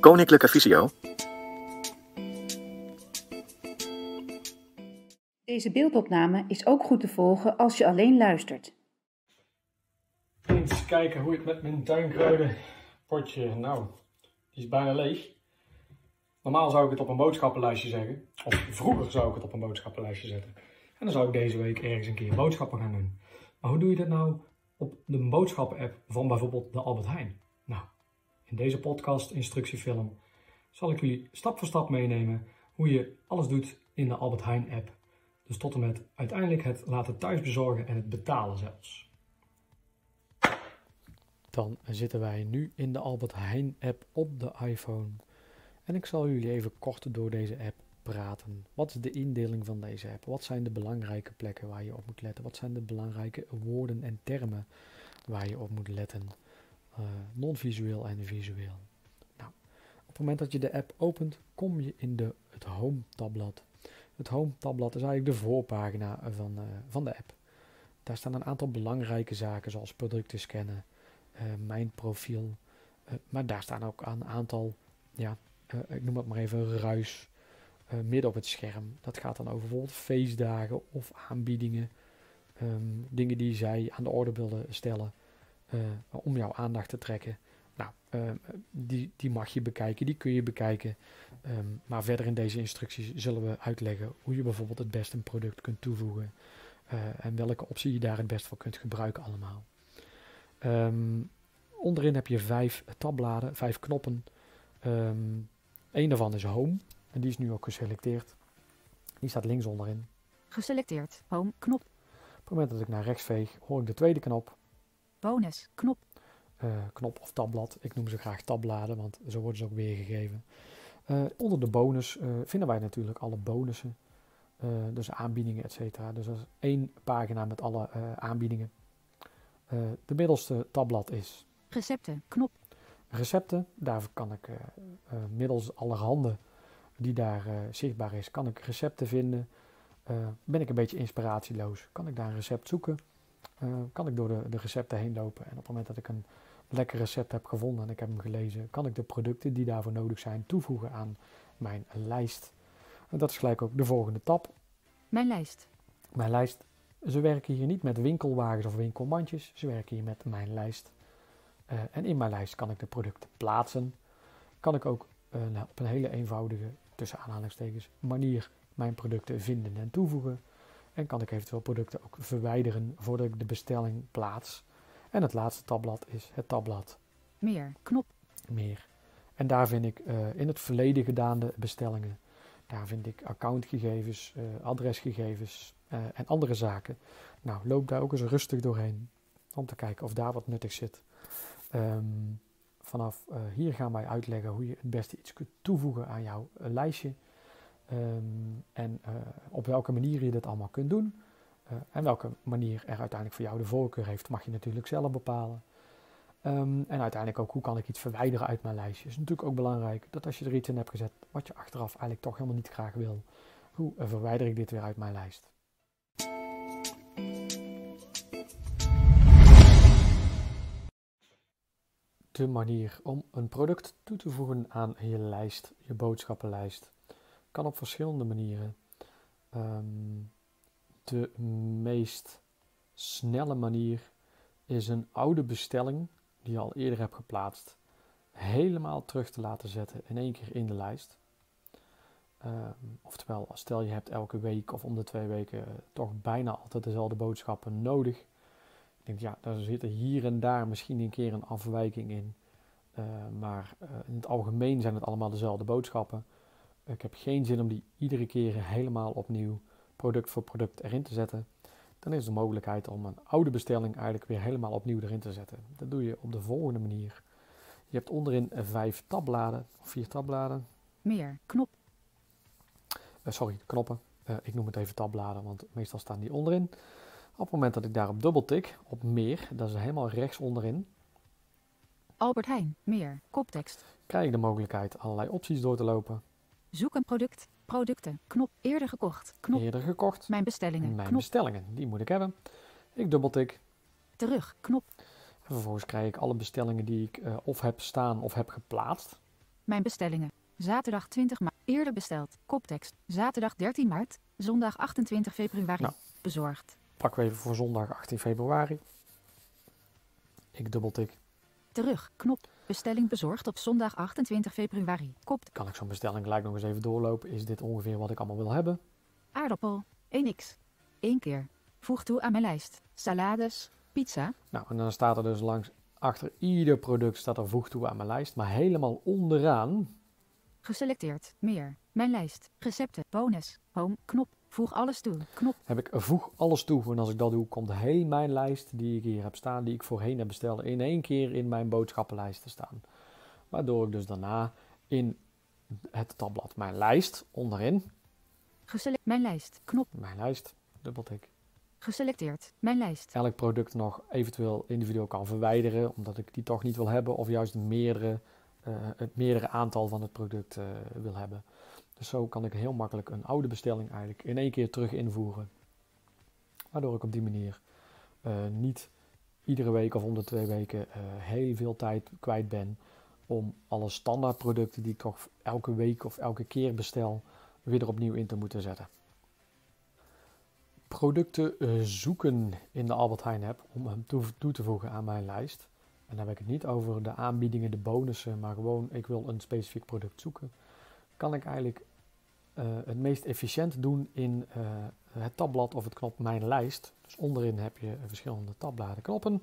Koninklijke Visio. Deze beeldopname is ook goed te volgen als je alleen luistert. Eens kijken hoe het met mijn tuinkruiden potje, nou, die is bijna leeg. Normaal zou ik het op een boodschappenlijstje zeggen. Of vroeger zou ik het op een boodschappenlijstje zetten. En dan zou ik deze week ergens een keer boodschappen gaan doen. Maar hoe doe je dat nou op de boodschappen-app van bijvoorbeeld de Albert Heijn? In deze podcast instructiefilm zal ik jullie stap voor stap meenemen hoe je alles doet in de Albert Heijn app. Dus tot en met uiteindelijk het laten thuisbezorgen en het betalen zelfs. Dan zitten wij nu in de Albert Heijn app op de iPhone. En ik zal jullie even kort door deze app praten. Wat is de indeling van deze app? Wat zijn de belangrijke plekken waar je op moet letten? Wat zijn de belangrijke woorden en termen waar je op moet letten? Uh, non-visueel en visueel. Nou, op het moment dat je de app opent, kom je in de, het Home tabblad. Het Home tabblad is eigenlijk de voorpagina van, uh, van de app. Daar staan een aantal belangrijke zaken zoals producten scannen, uh, mijn profiel. maar daar staan ook een aantal, ja, ik noem het maar even ruis, midden op het scherm. Dat gaat dan over bijvoorbeeld feestdagen of aanbiedingen. Um, dingen die zij aan de orde willen stellen. Uh, om jouw aandacht te trekken. Nou, uh, die, die mag je bekijken, die kun je bekijken. Um, maar verder in deze instructies zullen we uitleggen hoe je bijvoorbeeld het beste een product kunt toevoegen. Uh, en welke optie je daar het best voor kunt gebruiken allemaal. Um, onderin heb je vijf tabbladen, vijf knoppen. Um, Eén daarvan is Home. En die is nu ook geselecteerd. Die staat links onderin. Geselecteerd. Home knop. Op het moment dat ik naar rechts veeg, hoor ik de tweede knop. Bonus, knop. Uh, knop of tabblad. Ik noem ze graag tabbladen, want zo worden ze ook weergegeven. Uh, onder de bonus uh, vinden wij natuurlijk alle bonussen. dus aanbiedingen, et cetera. Dus dat is één pagina met alle aanbiedingen. de middelste tabblad is... Recepten, knop. Recepten, daar kan ik middels allerhande die daar zichtbaar is, kan ik recepten vinden. ben ik een beetje inspiratieloos, kan ik daar een recept zoeken uh, kan ik door de, de, recepten heen lopen. En op het moment dat ik een lekker recept heb gevonden en ik heb hem gelezen, kan ik de producten die daarvoor nodig zijn toevoegen aan mijn lijst. En dat is gelijk ook de volgende tab. Mijn lijst. Mijn lijst. Ze werken hier niet met winkelwagens of winkelmandjes. Ze werken hier met mijn lijst. Uh, en in mijn lijst kan ik de producten plaatsen. Kan ik ook uh, nou, op een hele eenvoudige, tussen aanhalingstekens, manier mijn producten vinden en toevoegen. En kan ik eventueel producten ook verwijderen voordat ik de bestelling plaats. En het laatste tabblad is het tabblad. Meer, knop. Meer. En daar vind ik uh, in het verleden gedane bestellingen. Daar vind ik accountgegevens, uh, adresgegevens uh, en andere zaken. Nou, loop daar ook eens rustig doorheen. Om te kijken of daar wat nuttig zit. Um, vanaf hier gaan wij uitleggen hoe je het beste iets kunt toevoegen aan jouw lijstje. Um, en uh, op welke manier je dit allemaal kunt doen. Uh, en welke manier er uiteindelijk voor jou de voorkeur heeft, mag je natuurlijk zelf bepalen. Um, en uiteindelijk ook hoe kan ik iets verwijderen uit mijn lijstje. Is natuurlijk ook belangrijk dat als je er iets in hebt gezet wat je achteraf eigenlijk toch helemaal niet graag wil, hoe verwijder ik dit weer uit mijn lijst? De manier om een product toe te voegen aan je lijst, je boodschappenlijst kan op verschillende manieren. Um, de meest snelle manier is een oude bestelling die je al eerder hebt geplaatst, helemaal terug te laten zetten in één keer in de lijst. Um, oftewel, stel je hebt elke week of om de twee weken toch bijna altijd dezelfde boodschappen nodig. Ik denk, ja, daar zitten hier en daar misschien een keer een afwijking in. Uh, maar uh, in het algemeen zijn het allemaal dezelfde boodschappen. Ik heb geen zin om die iedere keer helemaal opnieuw product voor product erin te zetten. Dan is de mogelijkheid om een oude bestelling eigenlijk weer helemaal opnieuw erin te zetten. Dat doe je op de volgende manier. Je hebt onderin vijf tabbladen, of vier tabbladen. Meer, knop. Uh, sorry, knoppen. Uh, ik noem het even tabbladen, want meestal staan die onderin. Op het moment dat ik daarop dubbeltik, op meer, dat is helemaal rechts onderin. Albert Heijn, meer, koptekst. Krijg ik de mogelijkheid allerlei opties door te lopen. Zoek een product. Producten. Knop. Eerder gekocht. Knop. Eerder gekocht. Mijn bestellingen. Mijn knop. bestellingen. Die moet ik hebben. Ik dubbeltik. Terug. Knop. En vervolgens krijg ik alle bestellingen die ik uh, of heb staan of heb geplaatst. Mijn bestellingen. Zaterdag 20 maart. Eerder besteld. Koptekst. Zaterdag 13 maart. Zondag 28 februari. Nou. Bezorgd. Pakken we even voor zondag 18 februari. Ik dubbeltik. Terug. Knop. Bestelling bezorgd op zondag 28 februari. Kop. Kan ik zo'n bestelling gelijk nog eens even doorlopen? Is dit ongeveer wat ik allemaal wil hebben? Aardappel. 1x. 1 keer. Voeg toe aan mijn lijst. Salades. Pizza. Nou, en dan staat er dus langs achter ieder product staat er voeg toe aan mijn lijst. Maar helemaal onderaan Geselecteerd. Meer. Mijn lijst. Recepten. Bonus. Home. Knop. Voeg alles toe. Knop. heb ik voeg alles toe. En als ik dat doe, komt heel mijn lijst die ik hier heb staan, die ik voorheen heb besteld, in één keer in mijn boodschappenlijst te staan. Waardoor ik dus daarna in het tabblad mijn lijst onderin, Geselect. Mijn lijst. Knop. mijn lijst, dubbeltik, Geselecteerd. Mijn lijst. elk product nog eventueel individueel kan verwijderen, omdat ik die toch niet wil hebben, of juist meerdere, eh, het meerdere aantal van het product eh, wil hebben. Dus zo kan ik heel makkelijk een oude bestelling eigenlijk in één keer terug invoeren. Waardoor ik op die manier eh, niet iedere week of om de twee weken eh, heel veel tijd kwijt ben om alle standaardproducten die ik toch elke week of elke keer bestel, weer er opnieuw in te moeten zetten. Producten eh, zoeken in de Albert Heijn app om hem toe, toe te voegen aan mijn lijst. En dan heb ik het niet over de aanbiedingen, de bonussen, maar gewoon ik wil een specifiek product zoeken. Kan ik eigenlijk eh, het meest efficiënt doen in eh, het tabblad of het knop Mijn lijst. Dus onderin heb je verschillende tabbladen knoppen.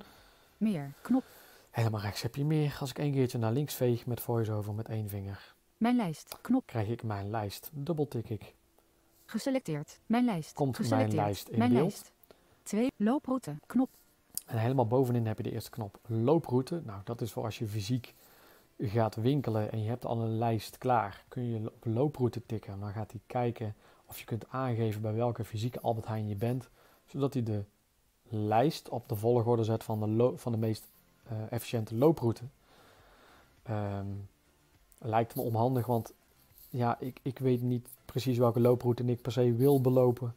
Meer. Knop. Helemaal rechts heb je meer. Als ik één keertje naar links veeg met voiceover met één vinger, Mijn lijst. Knop. krijg ik mijn lijst. Dubbeltik ik. Geselecteerd. Mijn lijst. Komt mijn lijst in Mijn beeld. lijst. 2. Looproute. Knop. En helemaal bovenin heb je de eerste knop looproute. Nou, dat is voor als je fysiek gaat winkelen en je hebt al een lijst klaar. Kun je op looproute tikken. Dan gaat hij kijken of je kunt aangeven bij welke fysieke Albert Heijn je bent. Zodat hij de lijst op de volgorde zet van de, van de meest eh, efficiënte looproute. Ehm, lijkt me onhandig, want ja, ik, ik weet niet precies welke looproute ik per se wil belopen.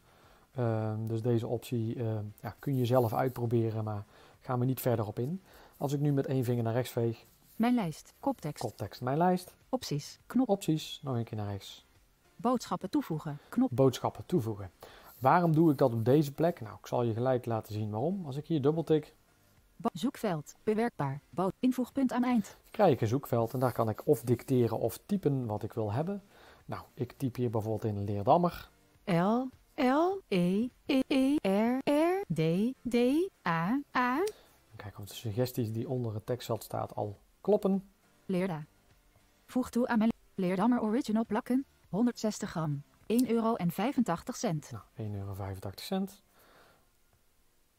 Ehm, dus deze optie ehm, ja, kun je zelf uitproberen, maar gaan we niet verder op in. Als ik nu met één vinger naar rechts veeg, Mijn lijst. Koptekst. koptekst mijn lijst, Opties. Knop. opties, nog een keer naar rechts, Boodschappen toevoegen. Knop. boodschappen toevoegen. Waarom doe ik dat op deze plek? Nou, ik zal je gelijk laten zien waarom. Als ik hier dubbeltik, zoekveld. Bewerkbaar. Invoegpunt aan eind. krijg ik een zoekveld en daar kan ik of dicteren of typen wat ik wil hebben. Nou, ik typ hier bijvoorbeeld in Leerdammer. L. L. E. E. E. R. R. D. D. A. A. Kijk of de suggesties die onder het tekstveld staat al kloppen. Leerda. Voeg toe aan mijn Leerdammer Original plakken. 160 gram. 1,85 euro. Nou, 1,85 euro.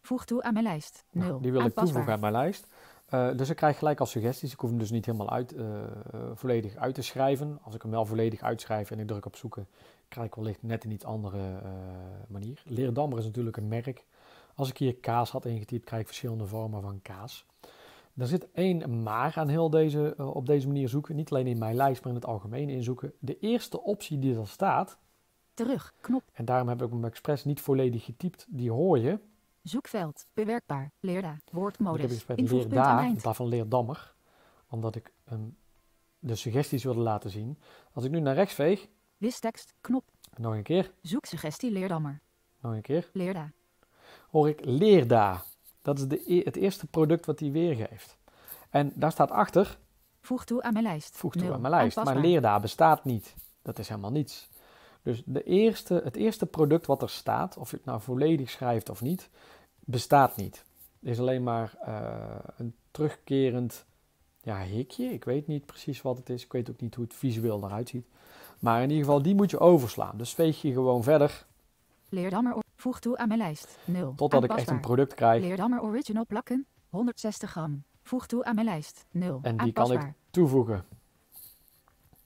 Voeg toe aan mijn lijst. 0. Nou, die wil ik toevoegen aan mijn lijst. Eh, dus ik krijg gelijk al suggesties. Ik hoef hem dus niet helemaal uit, eh, volledig uit te schrijven. Als ik hem wel volledig uitschrijf en ik druk op zoeken, krijg ik wellicht net een iets andere eh, manier. Leerdammer is natuurlijk een merk. Als ik hier kaas had ingetypt, krijg ik verschillende vormen van kaas. Er zit één maar aan heel deze, eh, op deze manier zoeken. Niet alleen in mijn lijst, maar in het algemeen inzoeken. De eerste optie die er staat, Terug. Knop. en daarom heb ik hem expres niet volledig getypt, die hoor je. Zoekveld. Bewerkbaar. Leerda. Ik heb Woordmodus. Invoegpunt aan Leerda, in plaats van Leerdammer. Omdat ik de suggesties wilde laten zien. Als ik nu naar rechts veeg, Wistekst. Knop. nog een keer, Zoeksuggestie Leerdammer. nog een keer, Leerda. hoor ik Leerda. Dat is de, e- het eerste product wat hij weergeeft. En daar staat achter, Voeg toe aan mijn lijst. voeg toe Nul. aan mijn lijst. Maar Aanpasbaar. Leerda bestaat niet. Dat is helemaal niets. Dus de eerste, het eerste product wat er staat, of je het nou volledig schrijft of niet, bestaat niet. Het is alleen maar eh, een terugkerend ja, hikje. Ik weet niet precies wat het is. Ik weet ook niet hoe het visueel eruit ziet. Maar in ieder geval, die moet je overslaan. Dus veeg je gewoon verder Leerdammer. or- Voeg toe aan mijn lijst. 0. totdat ik echt een product krijg. Leerdammer Original plakken. 160 gram. Voeg toe aan mijn lijst. 0. En die kan ik toevoegen.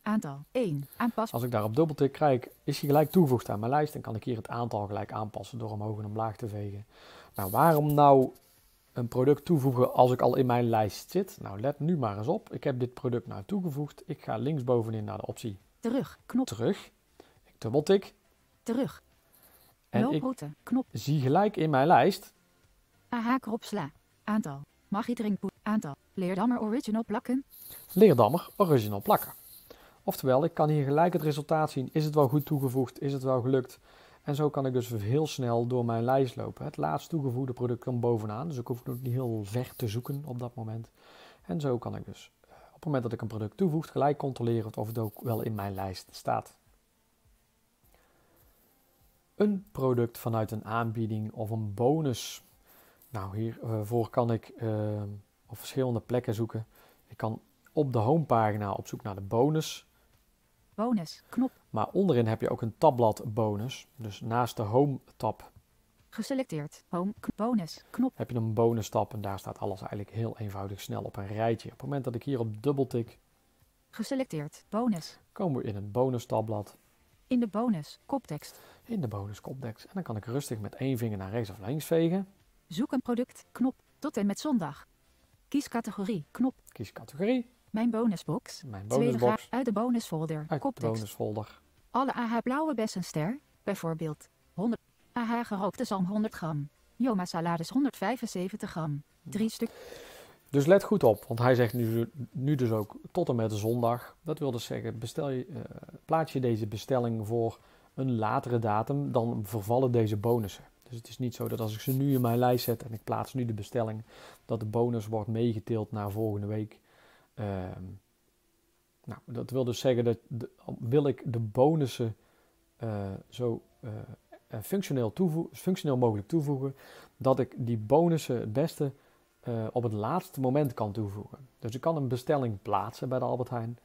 Aantal 1. Aanpas. Als ik daarop dubbeltik krijg, is hij gelijk toegevoegd aan mijn lijst. En kan ik hier het aantal gelijk aanpassen door omhoog en omlaag te vegen. Nou, waarom nou een product toevoegen als ik al in mijn lijst zit? Nou, let nu maar eens op. Ik heb dit product nou toegevoegd. Ik ga linksbovenin naar de optie Terug. Knop. terug. Ik dubbeltik. Terug. Looproute. Knop. zie gelijk in mijn lijst AH krop sla. Aantal. Magie drinkpoed. Aantal. Leerdammer Original plakken. Leerdammer Original plakken. Oftewel, ik kan hier gelijk het resultaat zien. Is het wel goed toegevoegd? Is het wel gelukt? En zo kan ik dus heel snel door mijn lijst lopen. Het laatst toegevoegde product komt bovenaan, dus ik hoef het niet heel ver te zoeken op dat moment. En zo kan ik dus eh, op het moment dat ik een product toevoeg, gelijk controleren of het ook wel in mijn lijst staat. Een product vanuit een aanbieding of een bonus. Nou, hiervoor kan ik uh, op verschillende plekken zoeken. Ik kan op de homepagina op zoek naar de bonus Bonus, knop. Maar onderin heb je ook een tabblad bonus. Dus naast de home tab. Geselecteerd. Home, bonus, knop. Heb je een bonus tab en daar staat alles eigenlijk heel eenvoudig snel op een rijtje. Op het moment dat ik hier op dubbeltik. Geselecteerd. Bonus. Komen we in een bonus tabblad. In de bonus, koptekst. In de bonus koptekst. En dan kan ik rustig met één vinger naar rechts of links vegen. Zoek een product, knop. Tot en met zondag. Kies categorie, knop. Kies categorie. Mijn bonusbox. Mijn bonusbox. uit de bonusfolder. Uit Koptekst. de bonusfolder. Alle AH blauwe bessenster, bijvoorbeeld 100. AH gerookte zalm 100 gram. Joma salades 175 gram. Drie stuk. Dus let goed op, want hij zegt nu, nu dus ook tot en met zondag. Dat wil dus zeggen, je, uh, plaats je deze bestelling voor een latere datum, dan vervallen deze bonussen. Dus het is niet zo dat als ik ze nu in mijn lijst zet en ik plaats nu de bestelling, dat de bonus wordt meegeteeld naar volgende week. Ehm, nou, dat wil dus zeggen dat wil ik de bonussen uh, zo uh, functioneel, functioneel mogelijk toevoegen, dat ik die bonussen het beste uh, op het laatste moment kan toevoegen. Dus ik kan een bestelling plaatsen bij de Albert Heijn.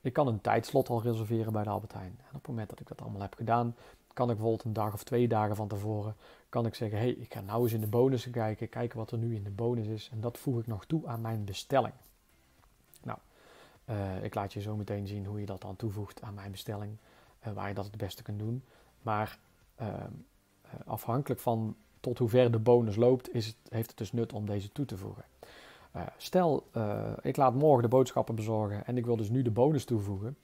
Ik kan een tijdslot al reserveren bij de Albert Heijn. En op het moment dat ik dat allemaal heb gedaan, kan ik bijvoorbeeld een dag of twee dagen van tevoren, kan ik zeggen, hey, ik ga nou eens in de bonussen kijken, kijken wat er nu in de bonus is. En dat voeg ik nog toe aan mijn bestelling. Uh, ik laat je zo meteen zien hoe je dat dan toevoegt aan mijn bestelling, uh, waar je dat het beste kunt doen. Maar uh, afhankelijk van tot hoe ver de bonus loopt, is het, heeft het dus nut om deze toe te voegen. stel, ik laat morgen de boodschappen bezorgen en ik wil dus nu de bonus toevoegen,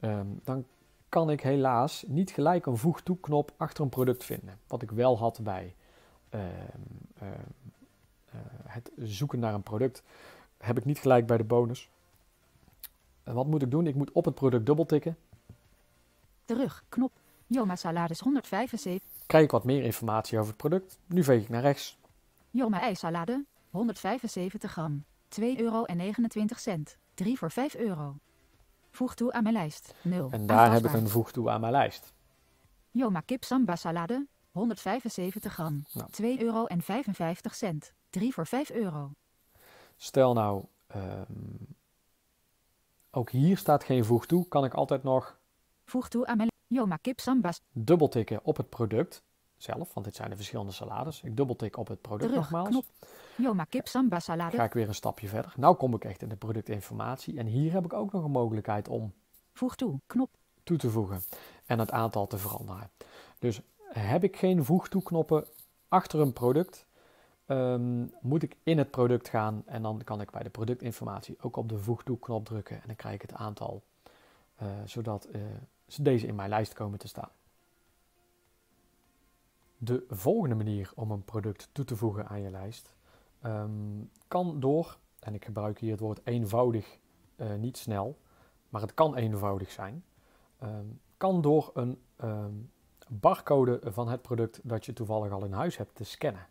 ehm, dan kan ik helaas niet gelijk een voeg toe knop achter een product vinden. Wat ik wel had bij ehm, ehm, het zoeken naar een product, heb ik niet gelijk bij de bonus. En wat moet ik doen? Ik moet op het product dubbeltikken. Terug, knop. Joma salades 175. Krijg ik wat meer informatie over het product. Nu veeg ik naar rechts. Joma ijsalade, 175 gram. 2,29 euro. 3 voor 5 euro. Voeg toe aan mijn lijst. 0. En daar heb ik een voeg toe aan mijn lijst. Joma kip samba salade, 175 gram. Nou. 2,55 euro. 3 voor 5 euro. Stel nou, um, ook hier staat geen voeg toe, kan ik altijd nog voeg toe aan mijn Joma kip sambas. Dubbeltikken op het product zelf, want dit zijn de verschillende salades. Ik dubbeltik op het product Terug, nogmaals. Knop. Joma kip samba salade. Ga ik weer een stapje verder. Nou kom ik echt in de productinformatie en hier heb ik ook nog een mogelijkheid om voeg toe knop toe te voegen en het aantal te veranderen. Dus heb ik geen voeg toe knoppen achter een product, um, moet ik in het product gaan en dan kan ik bij de productinformatie ook op de voeg toe knop drukken en dan krijg ik het aantal, uh, zodat uh, deze in mijn lijst komen te staan. De volgende manier om een product toe te voegen aan je lijst um, kan door, en ik gebruik hier het woord eenvoudig, uh, niet snel, maar het kan eenvoudig zijn, um, kan door een barcode van het product dat je toevallig al in huis hebt te scannen.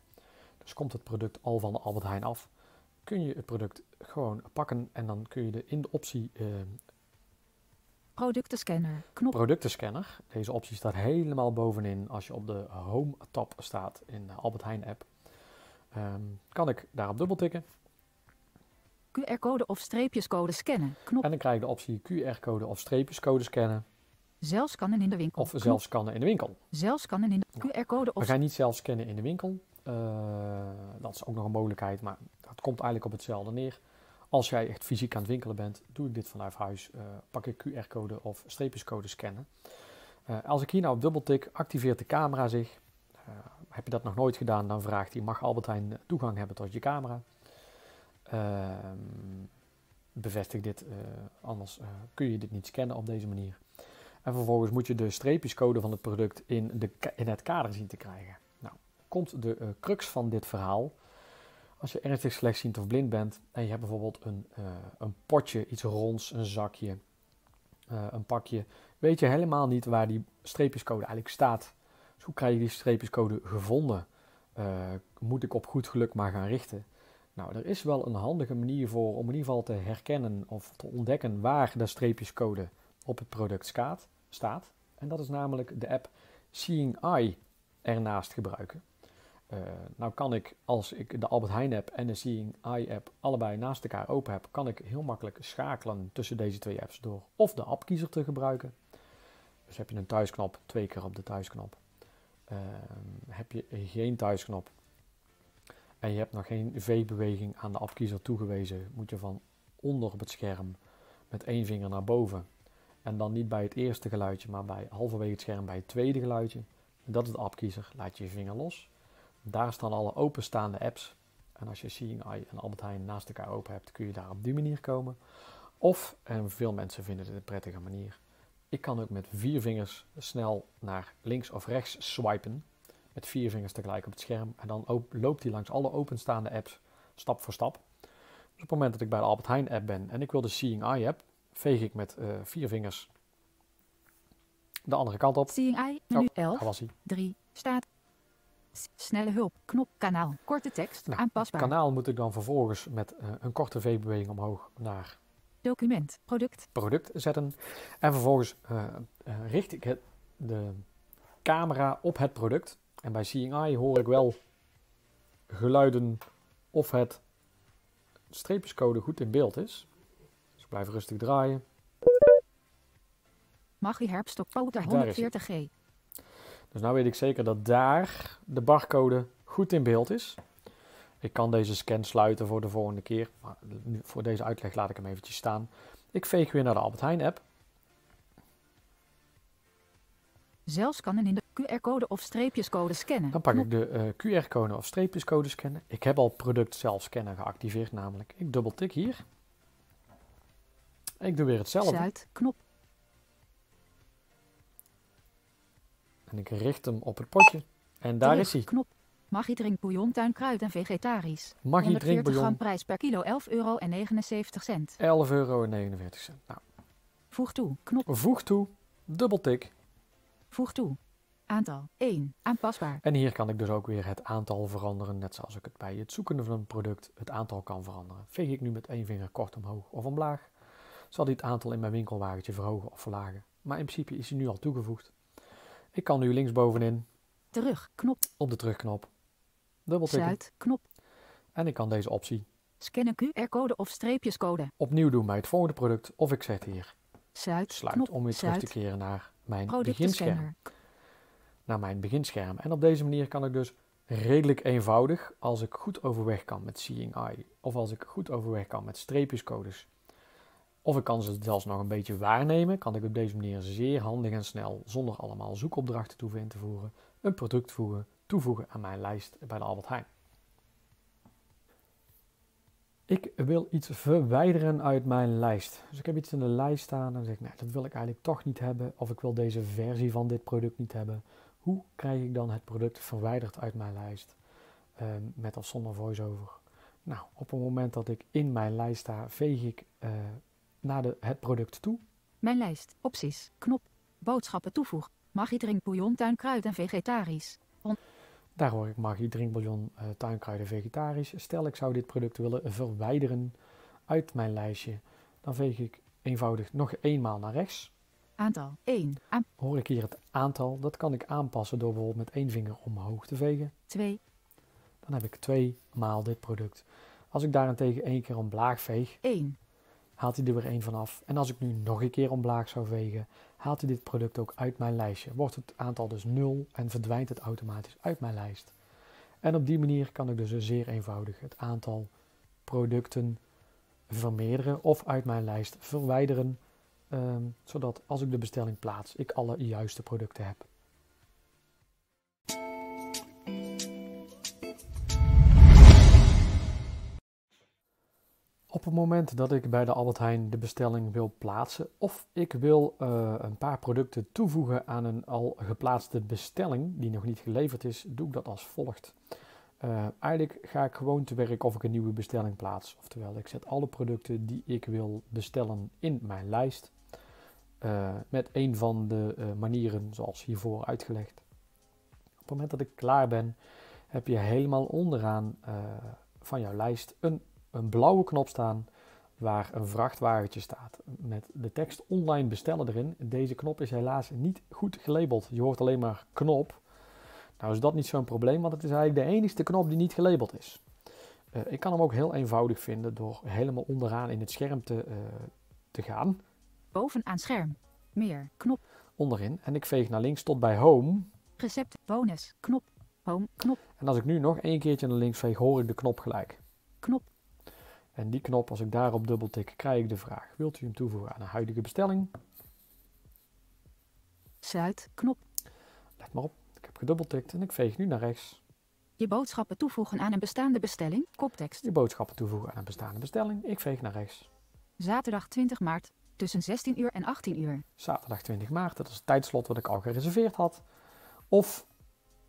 Dus komt het product al van de Albert Heijn af, kun je het product gewoon pakken en dan kun je de, in de optie uh, Productenscanner. Knop. Productenscanner. Deze optie staat helemaal bovenin als je op de Home tab staat in de Albert Heijn app. Um, kan ik daarop dubbeltikken. QR-code of streepjescode scannen. Knop. En dan krijg je de optie QR-code of streepjescode scannen. Zelf scannen in de winkel. Of zelf scannen in de winkel. Zelf scannen in de QR-code of... We gaan niet zelf scannen in de winkel. Uh, dat is ook nog een mogelijkheid, maar dat komt eigenlijk op hetzelfde neer. Als jij echt fysiek aan het winkelen bent, doe ik dit vanuit huis. Uh, pak ik QR-code of streepjescode scannen. Uh, als ik hier nou op dubbeltik, activeert de camera zich. heb je dat nog nooit gedaan, dan vraagt hij, mag Albert Heijn toegang hebben tot je camera? Ehm, bevestig dit, anders kun je dit niet scannen op deze manier. En vervolgens moet je de streepjescode van het product in, de, in het kader zien te krijgen komt de crux van dit verhaal. Als je ernstig slechtziend of blind bent en je hebt bijvoorbeeld een, uh, een potje, iets ronds, een zakje, eh, een pakje, weet je helemaal niet waar die streepjescode eigenlijk staat. Dus hoe krijg je die streepjescode gevonden? Uh, moet ik op goed geluk maar gaan richten? Nou, er is wel een handige manier voor om in ieder geval te herkennen of te ontdekken waar de streepjescode op het product staat. En dat is namelijk de app Seeing Eye ernaast gebruiken. Uh, nou kan ik, als ik de Albert Heijn app en de Seeing Eye app allebei naast elkaar open heb, kan ik heel makkelijk schakelen tussen deze twee apps door of de appkiezer te gebruiken. Dus heb je een thuisknop, twee keer op de thuisknop. Uh, heb je geen thuisknop en je hebt nog geen V-beweging aan de appkiezer toegewezen, moet je van onder op het scherm met één vinger naar boven. En dan niet bij het eerste geluidje, maar bij halverwege het scherm bij het tweede geluidje. Dat is de appkiezer. Laat je je vinger los. Daar staan alle openstaande apps. En als je Seeing Eye en Albert Heijn naast elkaar open hebt, kun je daar op die manier komen. Of, en veel mensen vinden dit een prettige manier, ik kan ook met vier vingers snel naar links of rechts swipen. Met vier vingers tegelijk op het scherm. En dan loopt hij langs alle openstaande apps stap voor stap. Dus op het moment dat ik bij de Albert Heijn app ben en ik wil de Seeing Eye app, veeg ik met uh, vier vingers de andere kant op. Seeing Eye, menu oh, 11, was hij. 3, staat. Snelle hulp, knop, kanaal, korte tekst, Nou, aanpasbaar. Kanaal moet ik dan vervolgens met uh, een korte V-beweging omhoog naar Document, product, product zetten. En vervolgens uh, uh, richt ik het, de camera op het product. En bij Seeing Eye hoor ik wel geluiden of het streepjescode goed in beeld is. Dus ik blijf rustig draaien. Maggie Daar is 140G. Dus nu weet ik zeker dat daar de barcode goed in beeld is. Ik kan deze scan sluiten voor de volgende keer. Maar nu, voor deze uitleg laat ik hem eventjes staan. Ik veeg weer naar de Albert Heijn app. Zelfs scannen in de QR-code of streepjescode scannen. Dan pak ik de eh, QR-code of streepjescode scannen. Ik heb al product zelf scannen geactiveerd namelijk. Ik dubbeltik hier. Ik doe weer hetzelfde. Zuid, knop, En ik richt hem op het potje. En daar terug, is hij. knop. Maggie drinkbouillon, tuinkruid en vegetarisch. Maggie 140 drinkbouillon, gram prijs per kilo 11,79 euro. 11,49 euro. Nou, Voeg toe, knop, voeg toe, dubbeltik. voeg toe. Aantal 1, aanpasbaar. En hier kan ik dus ook weer het aantal veranderen. Net zoals ik het bij het zoeken van een product het aantal kan veranderen. Veeg ik nu met één vinger kort omhoog of omlaag, zal het aantal in mijn winkelwagentje verhogen of verlagen. Maar in principe is hij nu al toegevoegd. Ik kan nu linksbovenin Terug, knop, op de terugknop dubbeltikken. Zuid, knop. En ik kan deze optie Scannen QR-code of streepjescode. opnieuw doen bij het volgende product. Of ik zet hier Zuid, sluit knop, om weer terug te keren naar mijn beginscherm. Naar mijn beginscherm. En op deze manier kan ik dus redelijk eenvoudig, als ik goed overweg kan met Seeing Eye, of als ik goed overweg kan met streepjescodes, of ik kan ze zelfs nog een beetje waarnemen, kan ik op deze manier zeer handig en snel, zonder allemaal zoekopdrachten toe in te voeren, een product voegen, toevoegen aan mijn lijst bij de Albert Heijn. Ik wil iets verwijderen uit mijn lijst. Dus ik heb iets in de lijst staan en dan zeg ik, nee, dat wil ik eigenlijk toch niet hebben. Of ik wil deze versie van dit product niet hebben. Hoe krijg ik dan het product verwijderd uit mijn lijst? Ehm, met of zonder voice-over. Nou, op het moment dat ik in mijn lijst sta, veeg ik eh, naar de, het product toe. Mijn lijst, opties, knop. Boodschappen toevoeg. Maggie drinkbouillon, tuinkruid en vegetarisch. Daar hoor ik Maggie, drinkbouillon, eh, tuinkruiden, vegetarisch. Stel ik zou dit product willen verwijderen uit mijn lijstje. Dan veeg ik eenvoudig nog eenmaal naar rechts. Aantal 1, aan Hoor ik hier het aantal. Dat kan ik aanpassen door bijvoorbeeld met één vinger omhoog te vegen. 2, Dan heb ik twee maal dit product. Als ik daarentegen één keer omlaag veeg, 1. Haalt hij er weer één vanaf. En als ik nu nog een keer omlaag zou vegen, haalt hij dit product ook uit mijn lijstje. Wordt het aantal dus 0 en verdwijnt het automatisch uit mijn lijst. En op die manier kan ik dus zeer eenvoudig het aantal producten vermeerderen of uit mijn lijst verwijderen. ehm, zodat als ik de bestelling plaats, ik alle juiste producten heb. Op het moment dat ik bij de Albert Heijn de bestelling wil plaatsen of ik wil eh, een paar producten toevoegen aan een al geplaatste bestelling die nog niet geleverd is, doe ik dat als volgt. Eh, eigenlijk ga ik gewoon te werk of ik een nieuwe bestelling plaats. Oftewel, ik zet alle producten die ik wil bestellen in mijn lijst. eh, met een van de manieren zoals hiervoor uitgelegd. Op het moment dat ik klaar ben, heb je helemaal onderaan van jouw lijst een, een blauwe knop staan waar een vrachtwagentje staat met de tekst online bestellen erin. Deze knop is helaas niet goed gelabeld. Je hoort alleen maar knop. Nou is dat niet zo'n probleem, want het is eigenlijk de enige knop die niet gelabeld is. Uh, ik kan hem ook heel eenvoudig vinden door helemaal onderaan in het scherm te, uh, te gaan. Bovenaan scherm. Meer. Knop. Onderin. En ik veeg naar links tot bij home. Recept. Bonus. Knop. Home. Knop. En als ik nu nog één keertje naar links veeg, hoor ik de knop gelijk. Knop. En die knop, als ik daarop dubbeltik, krijg ik de vraag. Wilt u hem toevoegen aan een huidige bestelling? Sluit. Knop. Let maar op. Ik heb gedubbeltikt en ik veeg nu naar rechts. Je boodschappen toevoegen aan een bestaande bestelling. Koptekst. Je boodschappen toevoegen aan een bestaande bestelling. Ik veeg naar rechts. Zaterdag 20 maart. Tussen 16 uur en 18 uur. Zaterdag 20 maart. Dat is het tijdslot wat ik al gereserveerd had. Of,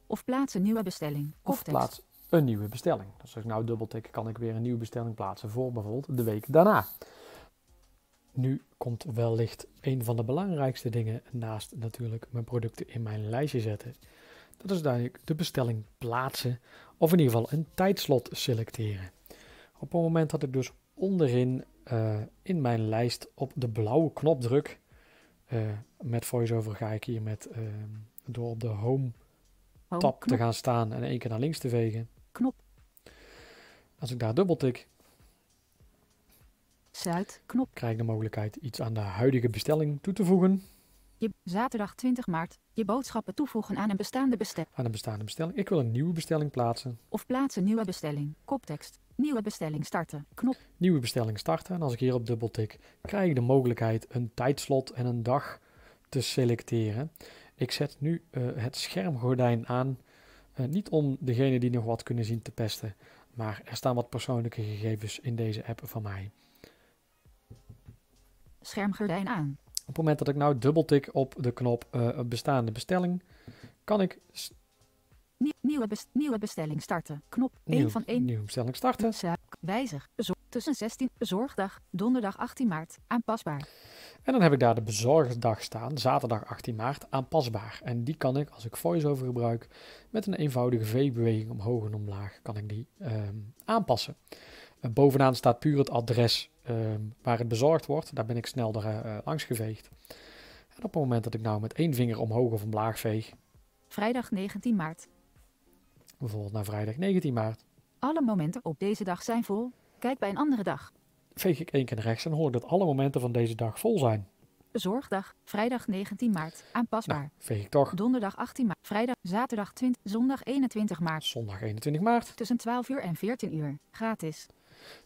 Of plaats een nieuwe bestelling. of Koptekst. plaats een nieuwe bestelling. Dus als ik nou dubbeltik, kan ik weer een nieuwe bestelling plaatsen voor bijvoorbeeld de week daarna. Nu komt wellicht een van de belangrijkste dingen naast natuurlijk mijn producten in mijn lijstje zetten. Dat is duidelijk de bestelling plaatsen of in ieder geval een tijdslot selecteren. Op het moment dat ik dus onderin eh, in mijn lijst op de blauwe knop druk, eh, met VoiceOver ga ik hier met, eh, door op de home Home. tab te gaan staan en één keer naar links te vegen. Als ik daar dubbeltik, Sluit. Knop. krijg ik de mogelijkheid iets aan de huidige bestelling toe te voegen. Je, zaterdag 20 maart. Je boodschappen toevoegen aan een bestaande bestelling. Aan een bestaande bestelling. Ik wil een nieuwe bestelling plaatsen. Of plaats een nieuwe bestelling. Koptekst. Nieuwe bestelling starten. Knop. Nieuwe bestelling starten. En als ik hierop dubbeltik, krijg ik de mogelijkheid een tijdslot en een dag te selecteren. Ik zet nu eh, het schermgordijn aan. Eh, niet om degene die nog wat kunnen zien te pesten. Maar er staan wat persoonlijke gegevens in deze app van mij. Schermgordijn aan. Op het moment dat ik nou dubbeltik op de knop eh, bestaande bestelling, kan ik nieuwe, nieuwe bestelling starten. Knop. 1 nieuw- van 1. nieuwe bestelling starten. Wijzig. Tussen 16. Bezorgdag. Donderdag 18 maart. Aanpasbaar. En dan heb ik daar de bezorgdag staan, zaterdag 18 maart, aanpasbaar. En die kan ik, als ik VoiceOver gebruik, met een eenvoudige V-beweging omhoog en omlaag, kan ik die ehm, aanpassen. Eh, bovenaan staat puur het adres ehm, waar het bezorgd wordt. Daar ben ik snel er, eh, langs geveegd. En op het moment dat ik nou met één vinger omhoog of omlaag veeg, Vrijdag 19 maart. bijvoorbeeld naar vrijdag 19 maart, Alle momenten op deze dag zijn vol. Kijk bij een andere dag. veeg ik één keer naar rechts en hoor ik dat alle momenten van deze dag vol zijn. Bezorgdag. Vrijdag 19 maart. Aanpasbaar. Nou, veeg ik toch Donderdag 18 maart. Vrijdag. Zaterdag 20. Zondag 21 maart. zondag 21 maart. Tussen 12 uur en 14 uur. Gratis.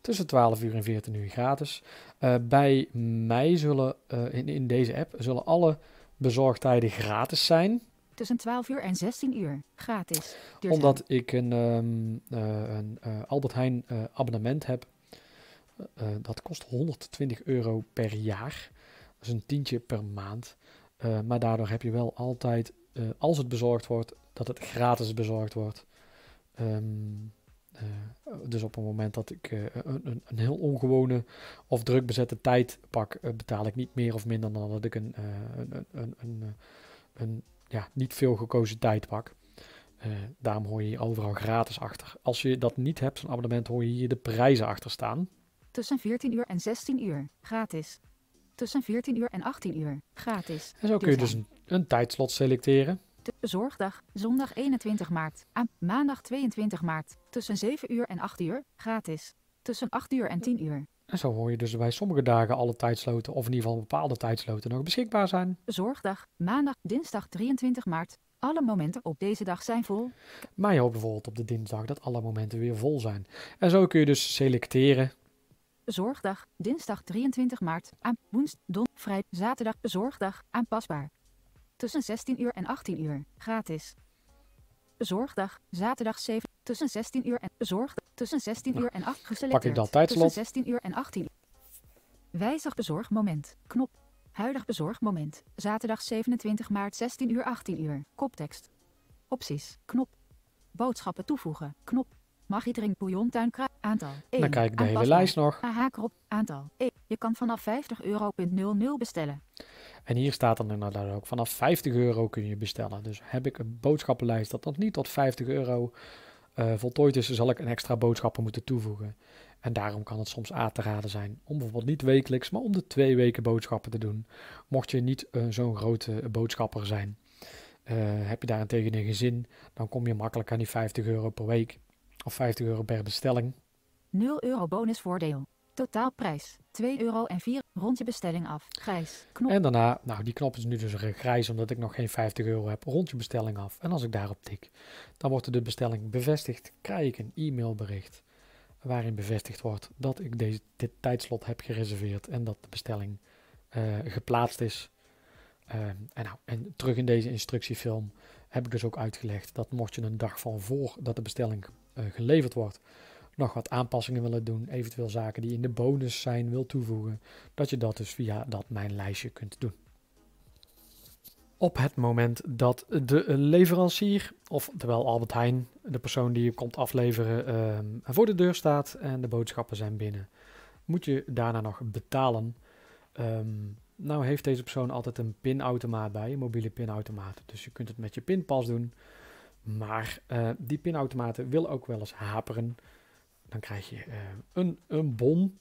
Tussen 12 uur en 14 uur gratis. Eh, bij mij zullen eh, in, in deze app zullen alle bezorgtijden gratis zijn. Tussen 12 uur en 16 uur. Gratis. Duurzaam. Omdat ik een, ehm, eh, een eh, Albert Heijn eh, abonnement heb. Dat kost 120 euro per jaar. Dat is een tientje per maand. Maar daardoor heb je wel altijd, als het bezorgd wordt, dat het gratis bezorgd wordt. Ehm, eh, dus op het moment dat ik een, een, heel ongewone of druk bezette tijd pak, betaal ik niet meer of minder dan dat ik een, een, een, ja, niet veel gekozen tijd pak. Eh, daarom hoor je hier overal gratis achter. Als je dat niet hebt, zo'n abonnement, hoor je hier de prijzen achter staan. Tussen 14 uur en 16 uur. Gratis. Tussen 14 uur en 18 uur. Gratis. En zo kun je dus een, een tijdslot selecteren. De bezorgdag. Zondag 21 maart. Aan maandag 22 maart. Tussen 7 uur en 8 uur. Gratis. Tussen 8 uur en 10 uur. En zo hoor je dus bij sommige dagen alle tijdsloten, of in ieder geval bepaalde tijdsloten, nog beschikbaar zijn. Bezorgdag. Maandag. Dinsdag 23 maart. Alle momenten op deze dag zijn vol. Maar je hoopt bijvoorbeeld op de dinsdag dat alle momenten weer vol zijn. En zo kun je dus selecteren. Bezorgdag. Dinsdag 23 maart. Aan woensdag. Don. Vrij. Zaterdag. Bezorgdag. Aanpasbaar. Tussen 16 uur en 18 uur. Gratis. Bezorgdag. Zaterdag 7. Tussen 16 uur en bezorgdag. Tussen 16 Nou, uur en 8 geselecteerd. dat tijdslot. Tussen 16 uur en 18 uur. Wijzig bezorgmoment. Knop. Huidig bezorgmoment. Zaterdag 27 maart 16 uur 18 uur. Koptekst. Opties. Knop. Boodschappen toevoegen. Knop. Maggi drink bouillon tuinkruid. Aantal. 1. Dan krijg ik de hele lijst nog. Erop. Aantal. 1. Je kan vanaf 50 euro bestellen. En hier staat dan inderdaad ook vanaf 50 euro kun je bestellen. Dus heb ik een boodschappenlijst dat nog niet tot 50 euro uh, voltooid is, zal ik een extra boodschappen moeten toevoegen. En daarom kan het soms aan te raden zijn om bijvoorbeeld niet wekelijks, maar om de twee weken boodschappen te doen. Mocht je niet uh, zo'n grote boodschapper zijn. Uh, heb je daarentegen een gezin, dan kom je makkelijk aan die 50 euro per week of 50 euro per bestelling. 0 euro bonusvoordeel. Totaalprijs 2 euro en 4. Rond je bestelling af. Grijs. Knop. En daarna, nou die knop is nu dus grijs omdat ik nog geen 50 euro heb. Rond je bestelling af. En als ik daarop tik, dan wordt de bestelling bevestigd. Krijg ik een e-mailbericht waarin bevestigd wordt dat ik deze, dit tijdslot heb gereserveerd en dat de bestelling uh, geplaatst is. Uh, en, nou, en terug in deze instructiefilm heb ik dus ook uitgelegd dat mocht je een dag van voor dat de bestelling uh, geleverd wordt, nog wat aanpassingen willen doen, eventueel zaken die in de bonus zijn wil toevoegen, dat je dat dus via dat mijn lijstje kunt doen. Op het moment dat de leverancier, oftewel Albert Heijn, de persoon die je komt afleveren, uh, voor de deur staat en de boodschappen zijn binnen, moet je daarna nog betalen. Um, nou heeft deze persoon altijd een pinautomaat bij, een mobiele pinautomaat. Dus je kunt het met je pinpas doen. Maar uh, die pinautomaten willen ook wel eens haperen dan krijg je uh, een, een bon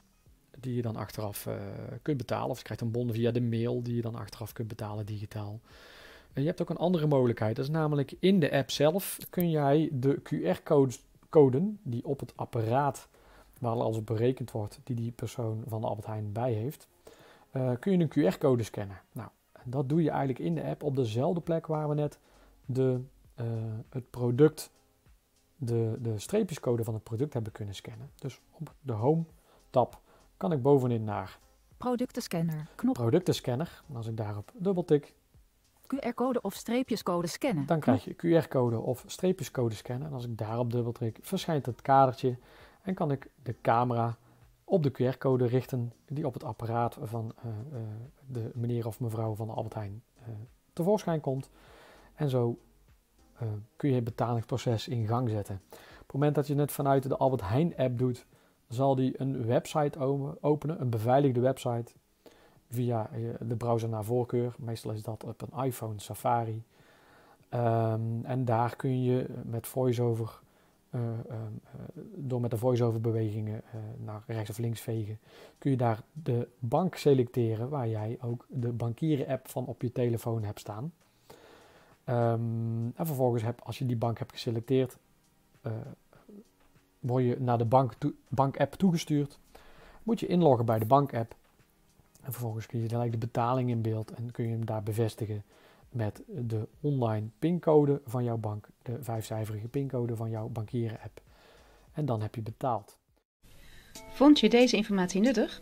die je dan achteraf uh, kunt betalen. Of je krijgt een bon via de mail die je dan achteraf kunt betalen digitaal. En je hebt ook een andere mogelijkheid. Dat is namelijk in de app zelf kun jij de QR-code die op het apparaat waar alles op berekend wordt, die die persoon van de Albert Heijn bij heeft, uh, kun je een QR-code scannen. Nou, dat doe je eigenlijk in de app op dezelfde plek waar we net de, het product de, de streepjescode van het product hebben kunnen scannen. Dus op de Home tab kan ik bovenin naar Productenscanner. Knop. Productenscanner. En als ik daarop dubbeltik. QR-code of streepjescode scannen. Dan krijg je QR-code of streepjescode scannen. En als ik daarop dubbeltik, verschijnt het kadertje. En kan ik de camera op de QR-code richten die op het apparaat van uh, uh, de meneer of mevrouw van de Albert Heijn uh, tevoorschijn komt. En zo uh, kun je het betalingsproces in gang zetten. Op het moment dat je het vanuit de Albert Heijn app doet, zal die een website openen, een beveiligde website, via eh, de browser naar voorkeur. Meestal is dat op een iPhone Safari. Um, en daar kun je met voiceover, um, uh, door met de voiceover bewegingen naar rechts of links vegen, kun je daar de bank selecteren waar jij ook de bankieren app van op je telefoon hebt staan. Um, en vervolgens, heb, als je die bank hebt geselecteerd, uh, word je naar de bank bank-app toegestuurd. Moet je inloggen bij de bank-app. En vervolgens kun je gelijk de betaling in beeld en kun je hem daar bevestigen met de online pincode van jouw bank, de vijfcijferige pincode van jouw bankieren-app. En dan heb je betaald. Vond je deze informatie nuttig?